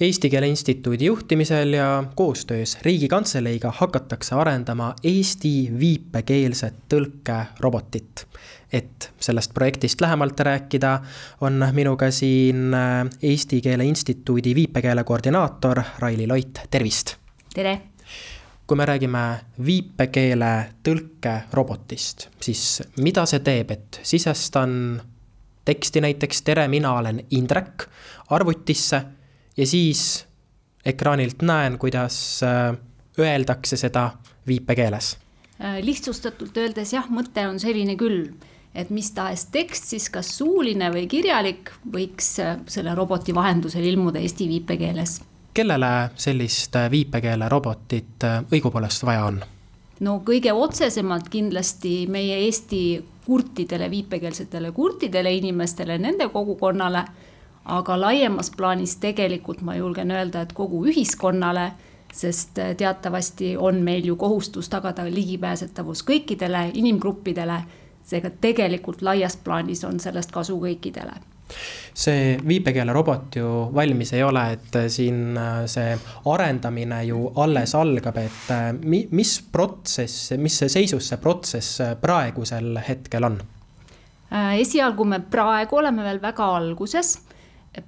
Eesti Keele Instituudi juhtimisel ja koostöös Riigikantseleiga hakatakse arendama Eesti viipekeelset tõlkerobotit. et sellest projektist lähemalt rääkida, on minuga siin Eesti Keele Instituudi viipekeele koordinaator Raili Loit, tervist! tere! kui me räägime viipekeele tõlkerobotist, siis mida see teeb, et sisestan teksti näiteks tere, mina olen Indrek arvutisse ja siis ekraanilt näen, kuidas äh, öeldakse seda viipekeeles. Äh, lihtsustatult öeldes jah, mõte on selline küll, et mis tahes tekst siis kas suuline või kirjalik võiks äh, selle roboti vahendusel ilmuda eesti viipekeeles. kellele sellist viipekeelerobotit õigupoolest vaja on? no kõige otsesemalt kindlasti meie Eesti kurtidele, viipekeelsetele kurtidele inimestele, nende kogukonnale aga laiemas plaanis tegelikult ma julgen öelda, et kogu ühiskonnale, sest äh, teatavasti on meil ju kohustus tagada ligipääsetavus kõikidele inimgruppidele, seega tegelikult laias plaanis on sellest kasu kõikidele see viipekeelerobot ju valmis ei ole, et äh, siin äh, see arendamine ju alles algab, et mi-, mis protsess, mis seisus see protsess praegusel hetkel on? esialgu me praegu oleme veel väga alguses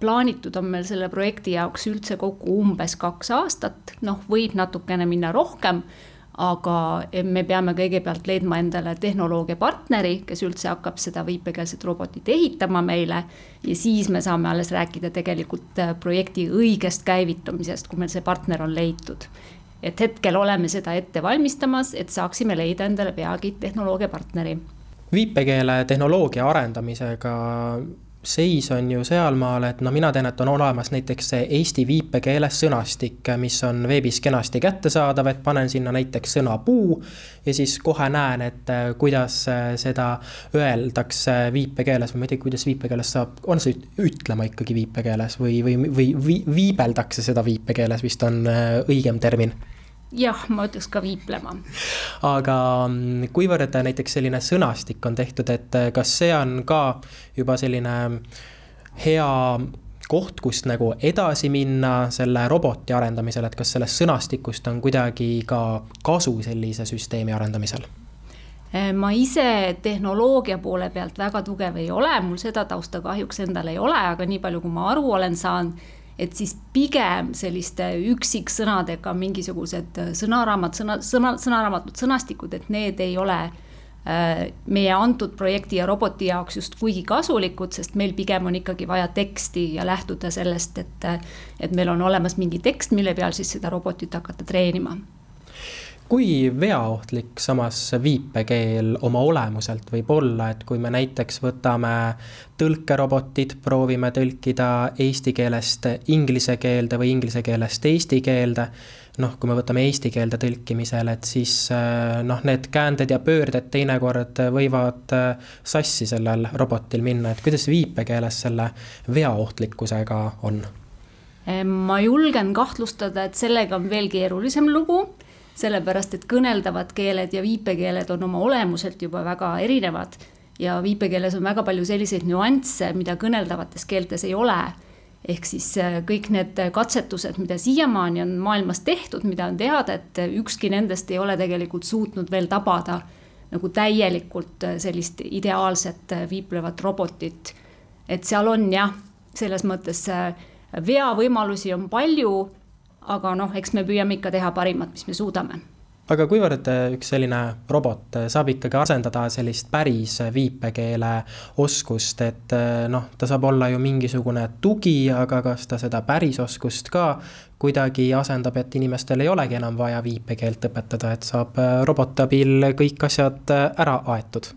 plaanitud on meil selle projekti jaoks üldse kokku umbes kaks aastat, noh, võib natukene minna rohkem, aga me peame kõigepealt leidma endale tehnoloogiapartneri, kes üldse hakkab seda viipekeelset robotit ehitama meile. ja siis me saame alles rääkida tegelikult äh, projekti õigest käivitumisest, kui meil see partner on leitud. et hetkel oleme seda ette valmistamas, et saaksime leida endale peagi tehnoloogiapartneri viipekeele tehnoloogia arendamisega seis on ju sealmaal, et no mina tean, et on olemas näiteks see eesti viipekeeles sõnastik, mis on veebis kenasti kättesaadav, et panen sinna näiteks sõna puu. ja siis kohe näen, et äh, kuidas äh, seda öeldakse viipekeeles või ma ei tea, kuidas viipekeeles saab, on see ütlema ikkagi viipekeeles või, või, või viibeldakse seda viipekeeles vist on äh, õigem termin jah, ma ütleks ka viiplema. aga mm, kuivõrd näiteks selline sõnastik on tehtud, et äh, kas see on ka juba selline hea koht, kust nagu edasi minna selle roboti arendamisel, et kas sellest sõnastikust on kuidagi ka kasu sellise süsteemi arendamisel? Äh, ma ise tehnoloogia poole pealt väga tugev ei ole, mul seda tausta kahjuks endal ei ole, aga nii palju, kui ma aru olen saanud et siis pigem selliste üksiksõnadega mingisugused sõnaraamat, sõna, sõna, sõnaraamatud, sõnastikud, et need ei ole äh, meie antud projekti ja roboti jaoks just kuigi kasulikud, sest meil pigem on ikkagi vaja teksti ja lähtuda sellest, et, et meil on olemas mingi tekst, mille peal siis seda robotit hakata treenima kui veaohtlik samas viipekeel oma olemuselt võib olla, et kui me näiteks võtame tõlkerobotid, proovime tõlkida eesti keelest inglise keelde või inglise keelest eesti keelde, noh, kui me võtame eesti keelde tõlkimisel, et siis noh, need käänded ja pöörded teinekord võivad sassi sellel robotil minna, et kuidas viipekeeles selle veaohtlikkusega on? ma julgen kahtlustada, et sellega on veel keerulisem lugu sellepärast et kõneldavad keeled ja viipekeeled on oma olemuselt juba väga erinevad. ja viipekeeles on väga palju selliseid nüansse, mida kõneldavates keeltes ei ole. ehk siis äh, kõik need katsetused, mida siiamaani on maailmas tehtud, mida on teada, et ükski nendest ei ole tegelikult suutnud veel tabada nagu täielikult äh, sellist ideaalset äh, viiplevat robotit. et seal on jah, selles mõttes veavõimalusi on palju aga noh, eks me püüame ikka teha parimat, mis me suudame aga kuivõrd äh, üks selline robot äh, saab ikkagi asendada sellist päris äh, viipekeele oskust, et noh, ta saab olla ju mingisugune tugi, aga kas ta seda päris oskust ka kuidagi asendab, et inimestel ei olegi enam vaja viipekeelt õpetada, et saab roboti abil kõik asjad ära aetud?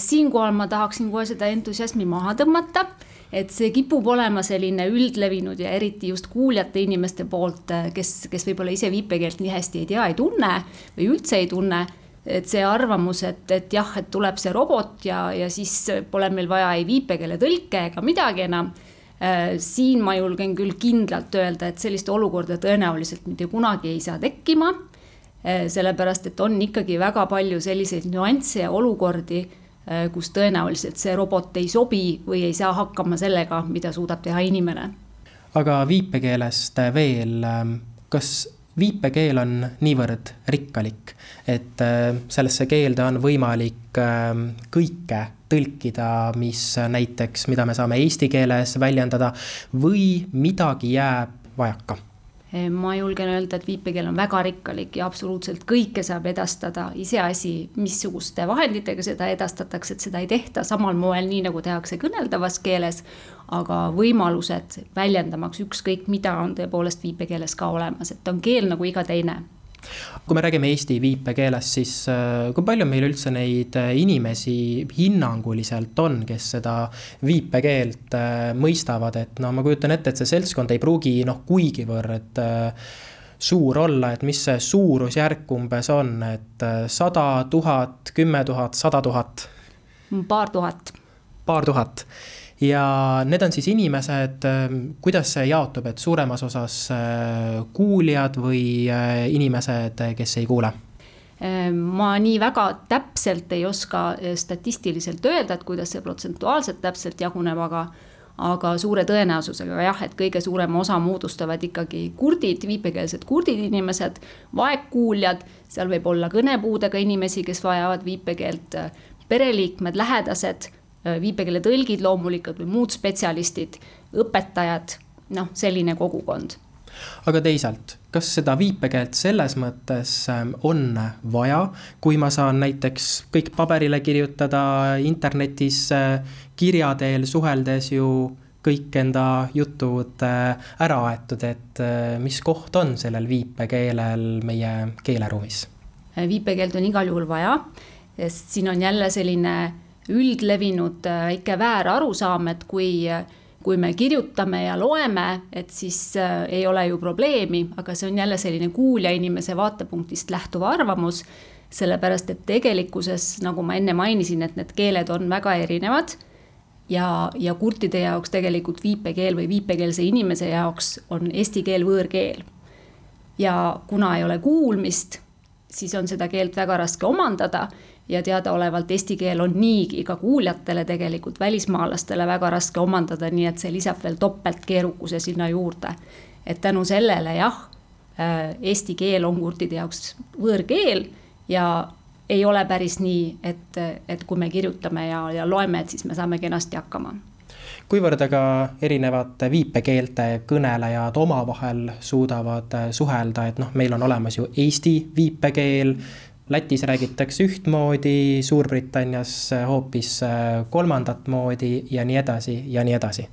siinkohal ma tahaksin kohe seda entusiasmi maha tõmmata et see kipub olema selline üldlevinud ja eriti just kuuljate inimeste poolt, kes, kes võib-olla ise viipekeelt nii hästi ei tea, ei tunne või üldse ei tunne et see arvamus, et, et jah, et tuleb see robot ja, ja siis pole meil vaja ei viipekeeletõlke ega midagi enam äh,. siin ma julgen küll kindlalt öelda, et sellist olukorda tõenäoliselt mitte kunagi ei saa tekkima äh,. sellepärast, et on ikkagi väga palju selliseid nüansse ja olukordi Äh, kus tõenäoliselt see robot ei sobi või ei saa hakkama sellega, mida suudab teha inimene. aga viipekeelest veel, kas viipekeel on niivõrd rikkalik, et äh, sellesse keelde on võimalik ähm, kõike tõlkida, mis näiteks, mida me saame eesti keeles väljendada või midagi jääb vajaka ma julgen öelda, et viipekeel on väga rikkalik ja absoluutselt kõike saab edastada, iseasi, missuguste vahenditega seda edastatakse, et seda ei tehta samal moel, nii nagu tehakse kõneldavas keeles. aga võimalused väljendamaks ükskõik mida on tõepoolest viipekeeles ka olemas, et on keel nagu iga teine kui me räägime eesti viipekeelest, siis äh, kui palju meil üldse neid äh, inimesi hinnanguliselt on, kes seda viipekeelt äh, mõistavad, et no ma kujutan ette, et see seltskond ei pruugi noh, kuigivõrd suur olla, et mis see suurusjärk umbes on, et sada tuhat, kümme tuhat, sada tuhat? paar tuhat. paar tuhat ja need on siis inimesed, ähm, kuidas see jaotub, et suuremas osas äh, kuuljad või äh, inimesed, kes ei kuule? Ähm, ma nii väga täpselt ei oska äh, statistiliselt öelda, et kuidas see protsentuaalselt täpselt jaguneb, aga aga suure tõenäosusega jah, et kõige suurema osa moodustavad ikkagi kurdid, viipekeelsed kurdid inimesed, vaegkuuljad, seal võib olla kõnepuudega inimesi, kes vajavad viipekeelt, pereliikmed, lähedased Äh, viipekeeletõlgid loomulikult või muud spetsialistid, õpetajad, noh, selline kogukond aga teisalt, kas seda viipekeelt selles mõttes ähm, on vaja, kui ma saan näiteks kõik paberile kirjutada, internetis äh, kirja teel suheldes ju kõik enda jutud äh, ära aetud, et mis koht on sellel viipekeelel meie keeleruumis? viipekeelt on igal juhul vaja, sest siin on jälle selline üldlevinud äh, väike väärarusaam, et kui, kui me kirjutame ja loeme, et siis äh, ei ole ju probleemi, aga see on jälle selline kuulja inimese vaatepunktist lähtuv arvamus. sellepärast, et tegelikkuses, nagu ma enne mainisin, et need keeled on väga erinevad ja, ja kurtide jaoks tegelikult viipekeel või viipekeelse inimese jaoks on eesti keel võõrkeel. ja kuna ei ole kuulmist, siis on seda keelt väga raske omandada ja teadaolevalt eesti keel on niigi ka kuuljatele tegelikult välismaalastele väga raske omandada, nii et see lisab veel topeltkeerukuse sinna juurde. et tänu sellele jah, äh, eesti keel on kurtide jaoks võõrkeel ja ei ole päris nii, et, et kui me kirjutame ja, ja loeme, et siis me saame kenasti hakkama kuivõrd aga erinevate viipekeelte kõnelejad omavahel suudavad suhelda, et noh, meil on olemas ju eesti viipekeel, Lätis räägitakse ühtmoodi, Suurbritannias hoopis äh, kolmandat moodi ja nii edasi ja nii edasi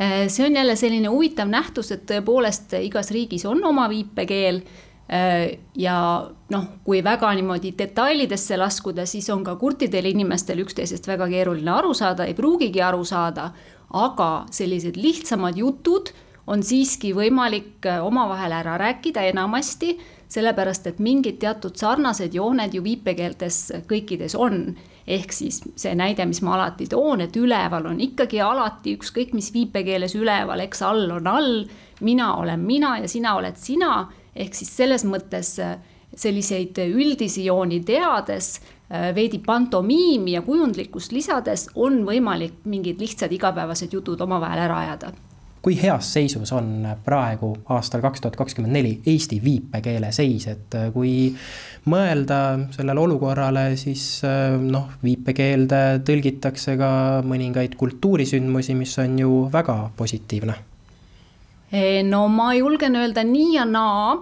äh, see on jälle selline huvitav nähtus, et tõepoolest igas riigis on oma viipekeel. Äh, ja noh, kui väga niimoodi detailidesse laskuda, siis on ka kurtidel inimestel üksteisest väga keeruline aru saada, ei pruugigi aru saada. aga sellised lihtsamad jutud on siiski võimalik omavahel ära rääkida enamasti sellepärast et mingid teatud sarnased jooned ju viipekeeltes kõikides on. ehk siis see näide, mis ma alati toon, et üleval on ikkagi alati ükskõik mis viipekeeles üleval, eks all on all, mina olen mina ja sina oled sina, ehk siis selles mõttes äh, selliseid üldisi jooni teades, äh, veidi pantomiimi ja kujundlikkust lisades on võimalik mingid lihtsad igapäevased jutud omavahel ära ajada kui heas seisus on praegu aastal kaks tuhat kakskümmend neli Eesti viipekeele seis, et äh, kui mõelda sellele olukorrale, siis äh, noh, viipekeelde tõlgitakse ka mõningaid kultuurisündmusi, mis on ju väga positiivne. no ma julgen öelda nii ja naa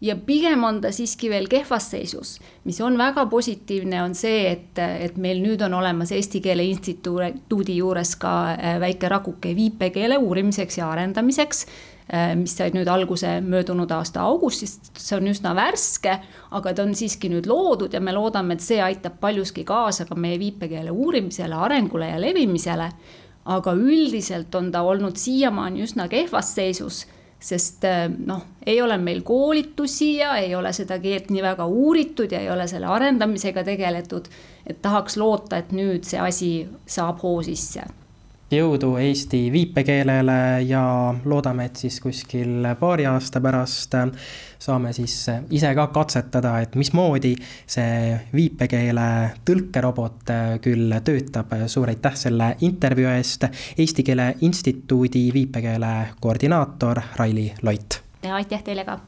ja pigem on ta siiski veel kehvas seisus. mis on väga positiivne, on see, et, et meil nüüd on olemas Eesti Keele Instituudi juures ka äh, väike rakuke viipekeele uurimiseks ja arendamiseks äh, mis sai nüüd alguse möödunud aasta augustist, see on üsna värske, aga ta on siiski nüüd loodud ja me loodame, et see aitab paljuski kaasa ka meie viipekeele uurimisele, arengule ja levimisele. aga üldiselt on ta olnud siiamaani üsna kehvas seisus sest äh, noh, ei ole meil koolitusi ja ei ole seda keelt nii väga uuritud ja ei ole selle arendamisega tegeletud. et tahaks loota, et nüüd see asi saab hoo sisse. Jõudu Eesti viipekeelele ja loodame, et siis kuskil paari aasta pärast saame siis ise ka katsetada, et mismoodi see viipekeele tõlkerobot küll töötab. suur aitäh selle intervjuu eest, Eesti Keele Instituudi viipekeele koordinaator Raili Loit. aitäh teile ka